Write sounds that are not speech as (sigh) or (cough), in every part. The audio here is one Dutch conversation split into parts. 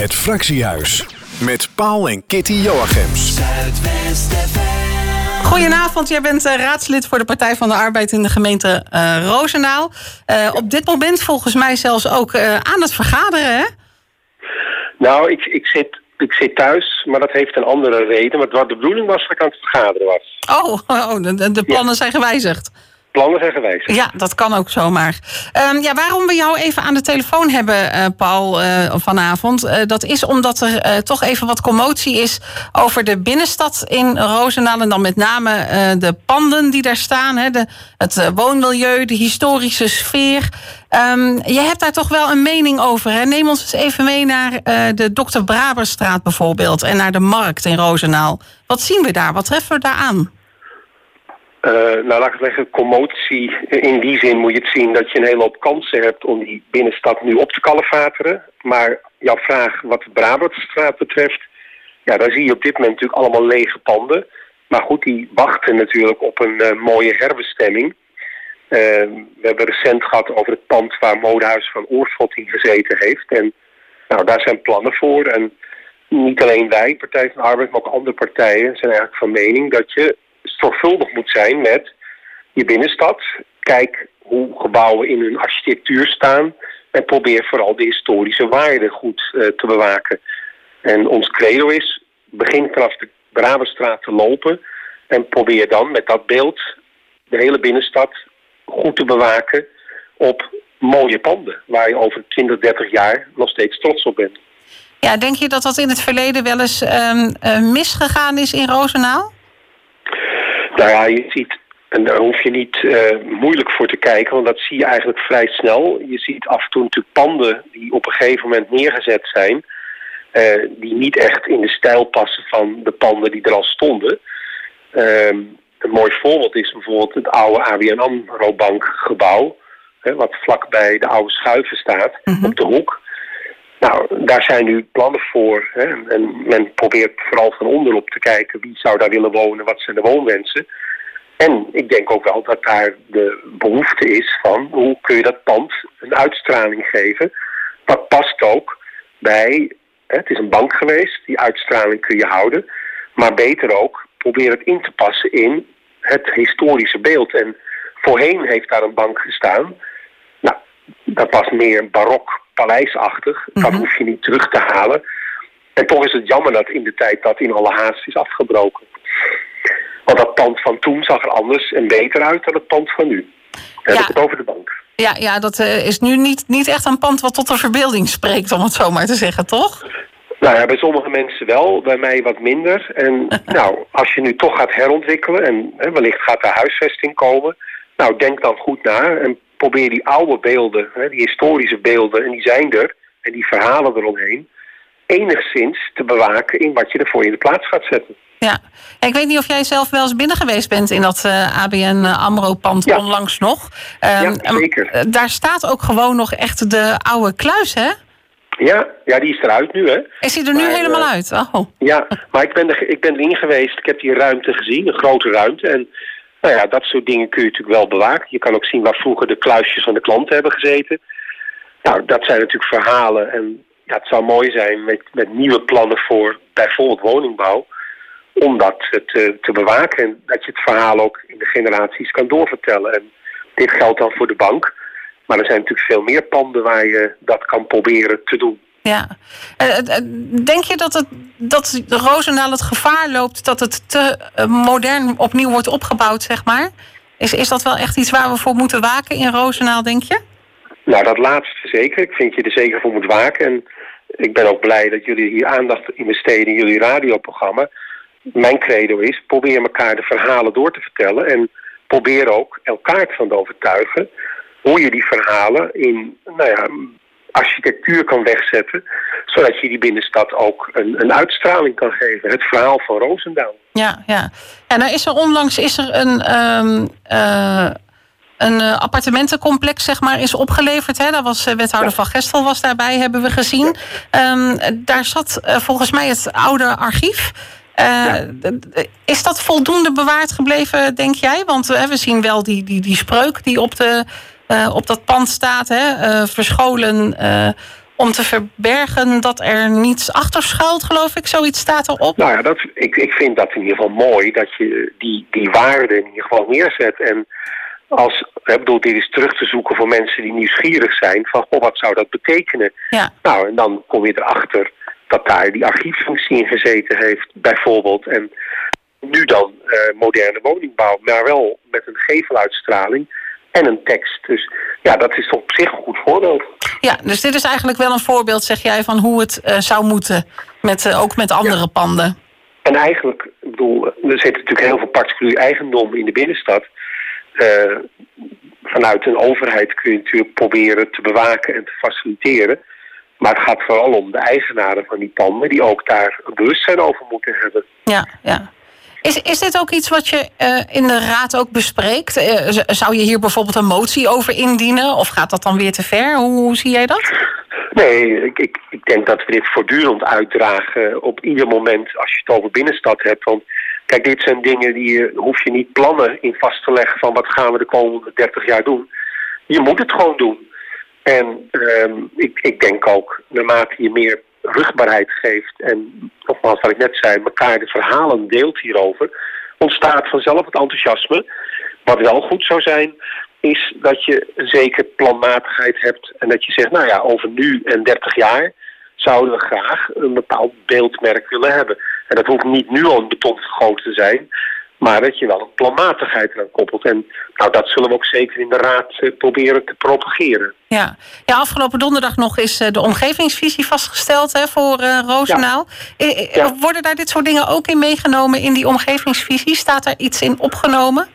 Het Fractiehuis met Paul en Kitty Joachims. Goedenavond, jij bent uh, raadslid voor de Partij van de Arbeid in de gemeente uh, Roosendaal. Uh, op dit moment volgens mij zelfs ook aan het vergaderen, hè? Nou, ik, ik, zit, ik zit thuis, maar dat heeft een andere reden. Want wat de bedoeling was dat ik aan het vergaderen was. Oh, (laughs) oh de, de plannen ja. zijn gewijzigd plannen zijn geweest. Ja, dat kan ook zomaar. Um, ja, waarom we jou even aan de telefoon hebben, uh, Paul, uh, vanavond... Uh, dat is omdat er toch even wat commotie is over de binnenstad in Roosendaal... en dan met name de panden die daar staan, hè, de, het woonmilieu, de historische sfeer. Um, je hebt daar toch wel een mening over. Hè? Neem ons eens even mee naar de Dr. Braberstraat bijvoorbeeld... en naar de markt in Roosendaal. Wat zien we daar? Wat treffen we daar aan? Uh, nou, laat ik zeggen, commotie. In die zin moet je het zien dat je een hele hoop kansen hebt om die binnenstad nu op te kalefateren. Maar jouw vraag wat de Brabantstraat betreft, ja, daar zie je op dit moment natuurlijk allemaal lege panden. Maar goed, die wachten natuurlijk op een uh, mooie herbestemming. Uh, we hebben recent gehad over het pand waar Modehuis van Oorschot in gezeten heeft. En nou, daar zijn plannen voor. En niet alleen wij, Partij van de Arbeid, maar ook andere partijen zijn eigenlijk van mening dat je zorgvuldig moet zijn met je binnenstad. Kijk hoe gebouwen in hun architectuur staan. En probeer vooral de historische waarden goed uh, te bewaken. En ons credo is, begin vanaf de Brabenstraat te lopen. En probeer dan met dat beeld de hele binnenstad goed te bewaken op mooie panden. Waar je over 20, 30 jaar nog steeds trots op bent. Ja, denk je dat dat in het verleden wel eens um, uh, misgegaan is in Roosendaal? Nou ja, je ziet, en daar hoef je niet uh, moeilijk voor te kijken, want dat zie je eigenlijk vrij snel. Je ziet af en toe natuurlijk panden die op een gegeven moment neergezet zijn, uh, die niet echt in de stijl passen van de panden die er al stonden. Uh, een mooi voorbeeld is bijvoorbeeld het oude ABN AMRO Bank gebouw, hè, wat vlakbij de oude schuiven staat, mm -hmm. op de hoek. Nou, daar zijn nu plannen voor. Hè, en men probeert vooral van onderop te kijken wie zou daar willen wonen, wat zijn de woonwensen. En ik denk ook wel dat daar de behoefte is van hoe kun je dat pand een uitstraling geven. Dat past ook bij, hè, het is een bank geweest, die uitstraling kun je houden. Maar beter ook, probeer het in te passen in het historische beeld. En voorheen heeft daar een bank gestaan. Nou, dat was meer barok paleisachtig. Dat Mhm. hoef je niet terug te halen. En toch is het jammer dat in de tijd dat in alle haast is afgebroken. Want dat pand van toen zag er anders en beter uit dan het pand van nu. Dan Ja. heb ik het over de bank. Ja, ja dat eh, is nu niet, niet echt een pand wat tot de verbeelding spreekt, om het zo maar te zeggen, toch? Nou ja, bij sommige mensen wel, bij mij wat minder. En (laughs) nou, als je nu toch gaat herontwikkelen en hè, wellicht gaat er huisvesting komen. Nou, denk dan goed na en probeer die oude beelden, hè, die historische beelden, en die zijn er, en die verhalen eromheen, enigszins te bewaken in wat je ervoor in de plaats gaat zetten. Ja. Ik weet niet of jij zelf wel eens binnen geweest bent in dat eh, ABN AMRO-pand Ja. onlangs nog. Ehm, Ja, zeker. eh, daar staat ook gewoon nog echt de oude kluis, hè? Ja, ja, die is eruit nu, hè. Is die er nu helemaal eh, uit? Oh. Ja, maar ik ben, er, ik ben erin geweest. Ik heb die ruimte gezien, een grote ruimte. En nou ja, dat soort dingen kun je natuurlijk wel bewaken. Je kan ook zien waar vroeger de kluisjes van de klanten hebben gezeten. Nou, dat zijn natuurlijk verhalen. En ja, het zou mooi zijn met, met nieuwe plannen voor bijvoorbeeld woningbouw. Om dat te, te bewaken. En dat je het verhaal ook in de generaties kan doorvertellen. En dit geldt dan voor de bank. Maar er zijn natuurlijk veel meer panden waar je dat kan proberen te doen. Ja. Eh, eh, denk je dat, het, dat Roosendaal het gevaar loopt dat het te eh, modern opnieuw wordt opgebouwd, zeg maar? Is, is dat wel echt iets waar we voor moeten waken in Roosendaal, denk je? Nou, dat laatste zeker. Ik vind je er zeker voor moet waken. En ik ben ook blij dat jullie hier aandacht in besteden in jullie radioprogramma. Mijn credo is, probeer elkaar de verhalen door te vertellen. En probeer ook elkaar ervan te overtuigen hoe je die verhalen in nou ja, architectuur kan wegzetten. Zodat je die binnenstad ook een, een uitstraling kan geven. Het verhaal van Roosendaal. Ja, ja. En nou is er onlangs is er een, ehm, eh, een eh, appartementencomplex, zeg maar, is opgeleverd. Hè? Daar was eh, wethouder Ja. van Gestel was daarbij, hebben we gezien. Ehm, daar zat volgens mij het oude archief. Ja. Is dat voldoende bewaard gebleven, denk jij? Want we zien wel die, die, die spreuk die op, de, eh, op dat pand staat. Hè? eh, verscholen eh, om te verbergen dat er niets achter schuilt, geloof ik. Zoiets staat erop. Nou ja, dat, ik, ik vind dat in ieder geval mooi dat je die, die waarde in ieder geval neerzet. En als, ik bedoel, dit is terug te zoeken voor mensen die nieuwsgierig zijn van oh, wat zou dat betekenen? Ja. Nou, en dan kom je erachter dat daar die archieffunctie in gezeten heeft, bijvoorbeeld. En nu dan uh, moderne woningbouw, maar wel met een geveluitstraling en een tekst. Dus ja, dat is op zich een goed voorbeeld. Ja, dus dit is eigenlijk wel een voorbeeld, zeg jij, van hoe het uh, zou moeten, met, uh, ook met andere ja. panden. En eigenlijk, ik bedoel, er zit natuurlijk heel veel particulier eigendom in de binnenstad. Uh, vanuit een overheid kun je natuurlijk proberen te bewaken en te faciliteren. Maar het gaat vooral om de eigenaren van die panden... die ook daar een bewustzijn over moeten hebben. Ja, ja. Is, is dit ook iets wat je uh, in de raad ook bespreekt? Uh, zou je hier bijvoorbeeld een motie over indienen? Of gaat dat dan weer te ver? Hoe, zie jij dat? Nee, ik, ik, ik, denk dat we dit voortdurend uitdragen op ieder moment als je het over binnenstad hebt. Want kijk, dit zijn dingen die je, hoef je niet plannen in vast te leggen van wat gaan we de komende 30 jaar doen. Je moet het gewoon doen. En um, ik, ik denk ook, naarmate je meer rugbaarheid geeft en nogmaals wat ik net zei, elkaar de verhalen deelt hierover, ontstaat vanzelf het enthousiasme. Wat wel goed zou zijn, is dat je een zeker planmatigheid hebt en dat je zegt, nou ja, over nu en 30 jaar zouden we graag een bepaald beeldmerk willen hebben. En dat hoeft niet nu al een beton gegoten te zijn, maar dat je wel een planmatigheid eraan koppelt. En nou, dat zullen we ook zeker in de Raad uh, proberen te propageren. Ja. ja, afgelopen donderdag nog is uh, de omgevingsvisie vastgesteld hè, voor uh, Roosendaal. Ja. Ja. Worden daar dit soort dingen ook in meegenomen in die omgevingsvisie? Staat er iets in opgenomen?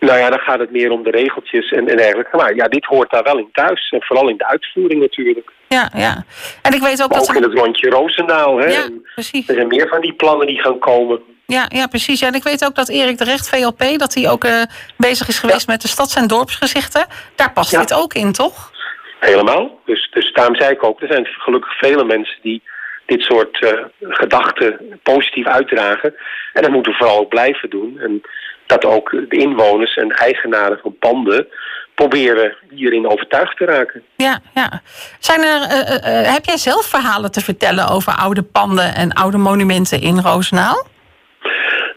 Nou ja, dan gaat het meer om de regeltjes en, en dergelijke. Maar ja, dit hoort daar wel in thuis. En vooral in de uitvoering natuurlijk. Ja, ja. En ik weet ook maar dat... ook in het rondje Roosendaal. Hè. Ja, precies. Er zijn meer van die plannen die gaan komen. Ja, ja, precies. Ja, en ik weet ook dat Erik de Recht, VLP, dat hij ook uh, bezig is geweest ja. met de stads- en dorpsgezichten. Daar past ja. dit ook in, toch? Helemaal. Dus, dus daarom zei ik ook, er zijn gelukkig vele mensen die dit soort uh, gedachten positief uitdragen. En dat moeten we vooral ook blijven doen. En dat ook de inwoners en eigenaren van panden proberen hierin overtuigd te raken. Ja, ja. Zijn er, uh, heb jij zelf verhalen te vertellen over oude panden en oude monumenten in Roosendaal?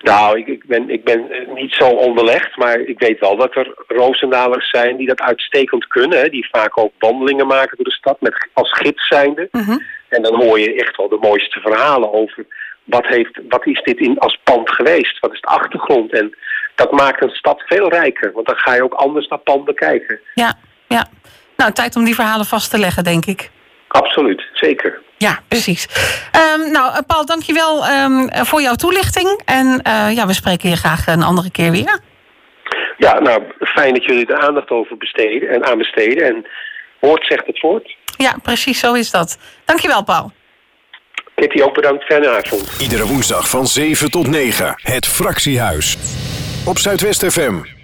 Nou, ik, ik, ben, ik ben niet zo onderlegd, maar ik weet wel dat er Roosendalers zijn die dat uitstekend kunnen. Hè, die vaak ook wandelingen maken door de stad met, als gids zijnde. -hmm. En dan hoor je echt wel de mooiste verhalen over wat, heeft, wat is dit in, als pand geweest? Wat is de achtergrond? En dat maakt een stad veel rijker, want dan ga je ook anders naar panden kijken. Ja, ja. Nou, tijd om die verhalen vast te leggen, denk ik. Absoluut, zeker. Ja, precies. Um, nou, Paul, dankjewel um, voor jouw toelichting. En uh, ja, we spreken je graag een andere keer weer. Ja, nou, fijn dat jullie er aandacht over besteden en aan besteden. En woord zegt het woord. Ja, precies, zo is dat. Dankjewel, Paul. Kitty, ook bedankt. Fijne avond. Iedere woensdag van 7 tot 9. Het Fractiehuis. Op Zuidwest FM.